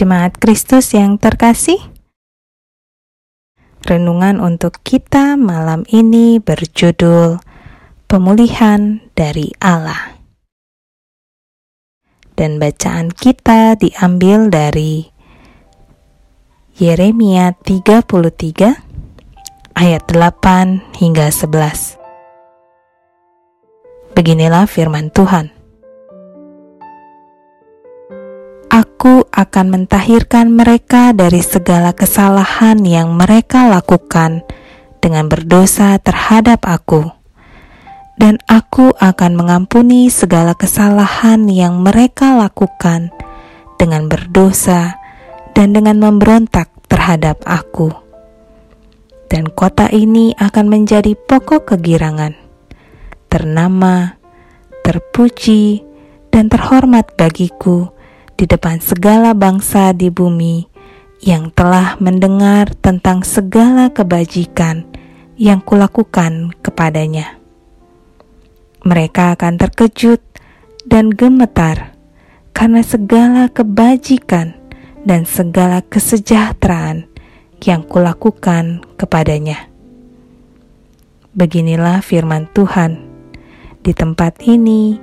Jemaat Kristus yang terkasih, renungan untuk kita malam ini berjudul Pemulihan dari Allah. Dan bacaan kita diambil dari Yeremia 33 ayat 8 hingga 11. Beginilah firman Tuhan. Aku akan mentahirkan mereka dari segala kesalahan yang mereka lakukan dengan berdosa terhadap Aku, dan Aku akan mengampuni segala kesalahan yang mereka lakukan dengan berdosa dan dengan memberontak terhadap Aku. Dan kota ini akan menjadi pokok kegirangan, ternama, terpuji, dan terhormat bagiku di depan segala bangsa di bumi yang telah mendengar tentang segala kebajikan yang kulakukan kepadanya. Mereka akan terkejut dan gemetar karena segala kebajikan dan segala kesejahteraan yang kulakukan kepadanya. Beginilah firman Tuhan. Di tempat ini,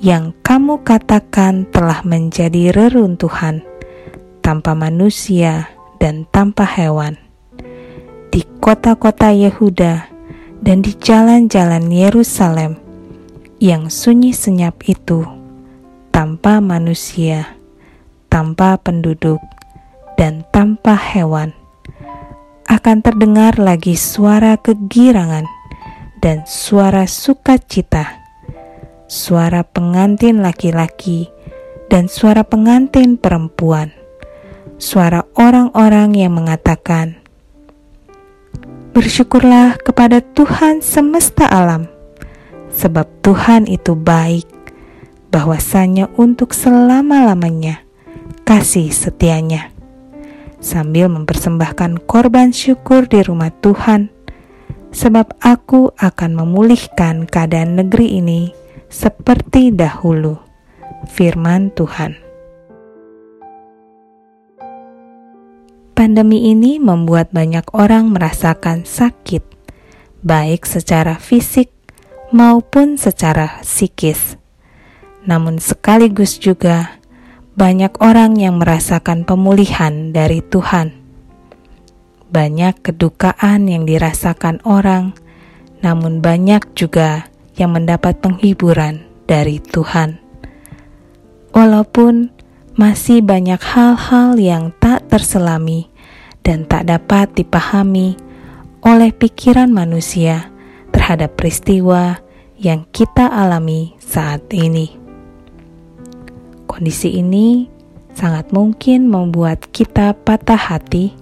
yang kamu katakan telah menjadi reruntuhan tanpa manusia dan tanpa hewan. Di kota-kota Yehuda dan di jalan-jalan Yerusalem yang sunyi senyap itu tanpa manusia, tanpa penduduk, dan tanpa hewan akan terdengar lagi suara kegirangan dan suara sukacita suara pengantin laki-laki, dan suara pengantin perempuan. Suara orang-orang yang mengatakan, "Bersyukurlah kepada Tuhan semesta alam, sebab Tuhan itu baik, bahwasanya untuk selama-lamanya kasih setianya." Sambil mempersembahkan korban syukur di rumah Tuhan, sebab aku akan memulihkan keadaan negeri ini seperti dahulu. Firman Tuhan. Pandemi ini membuat banyak orang merasakan sakit, baik secara fisik maupun secara psikis. Namun, sekaligus juga banyak orang yang merasakan pemulihan dari Tuhan. Banyak kedukaan yang dirasakan orang, namun banyak juga yang mendapat penghiburan dari Tuhan. Walaupun masih banyak hal-hal yang tak terselami dan tak dapat dipahami oleh pikiran manusia terhadap peristiwa yang kita alami saat ini. Kondisi ini sangat mungkin membuat kita patah hati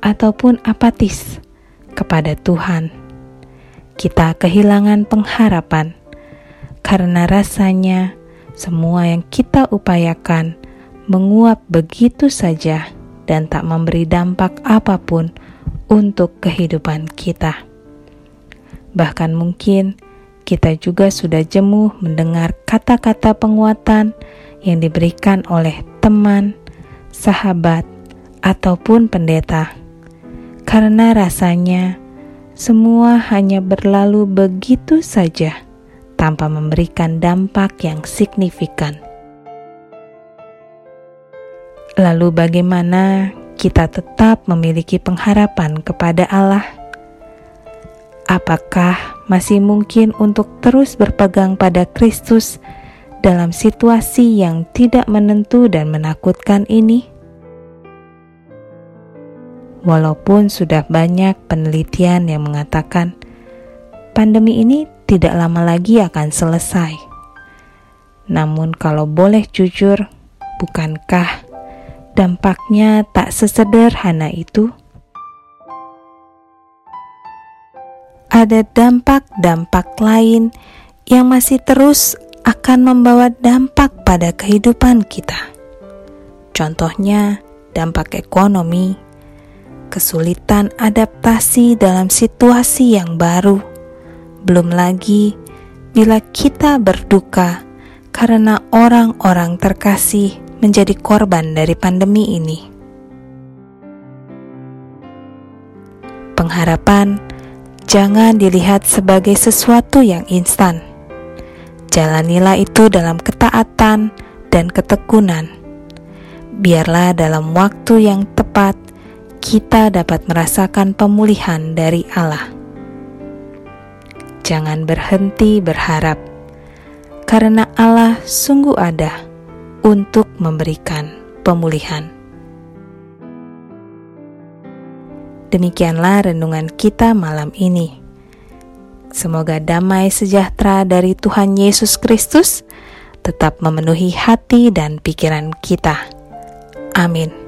ataupun apatis kepada Tuhan kita kehilangan pengharapan karena rasanya semua yang kita upayakan menguap begitu saja dan tak memberi dampak apa pun untuk kehidupan kita. Bahkan mungkin kita juga sudah jemuh mendengar kata-kata penguatan yang diberikan oleh teman, sahabat, ataupun pendeta, karena rasanya semua hanya berlalu begitu saja tanpa memberikan dampak yang signifikan. Lalu, bagaimana kita tetap memiliki pengharapan kepada Allah? Apakah masih mungkin untuk terus berpegang pada Kristus dalam situasi yang tidak menentu dan menakutkan ini? Walaupun sudah banyak penelitian yang mengatakan pandemi ini tidak lama lagi akan selesai. Namun kalau boleh jujur, bukankah dampaknya tak sesederhana itu? Ada dampak-dampak lain yang masih terus akan membawa dampak pada kehidupan kita. Contohnya, dampak ekonomi, kesulitan adaptasi dalam situasi yang baru. Belum lagi bila kita berduka karena orang-orang terkasih menjadi korban dari pandemi ini. Pengharapan jangan dilihat sebagai sesuatu yang instan. Jalanilah itu dalam ketaatan dan ketekunan. Biarlah dalam waktu yang tepat kita dapat merasakan pemulihan dari Allah. Jangan berhenti berharap, karena Allah sungguh ada untuk memberikan pemulihan. Demikianlah renungan kita malam ini. Semoga damai sejahtera dari Tuhan Yesus Kristus tetap memenuhi hati dan pikiran kita. Amin.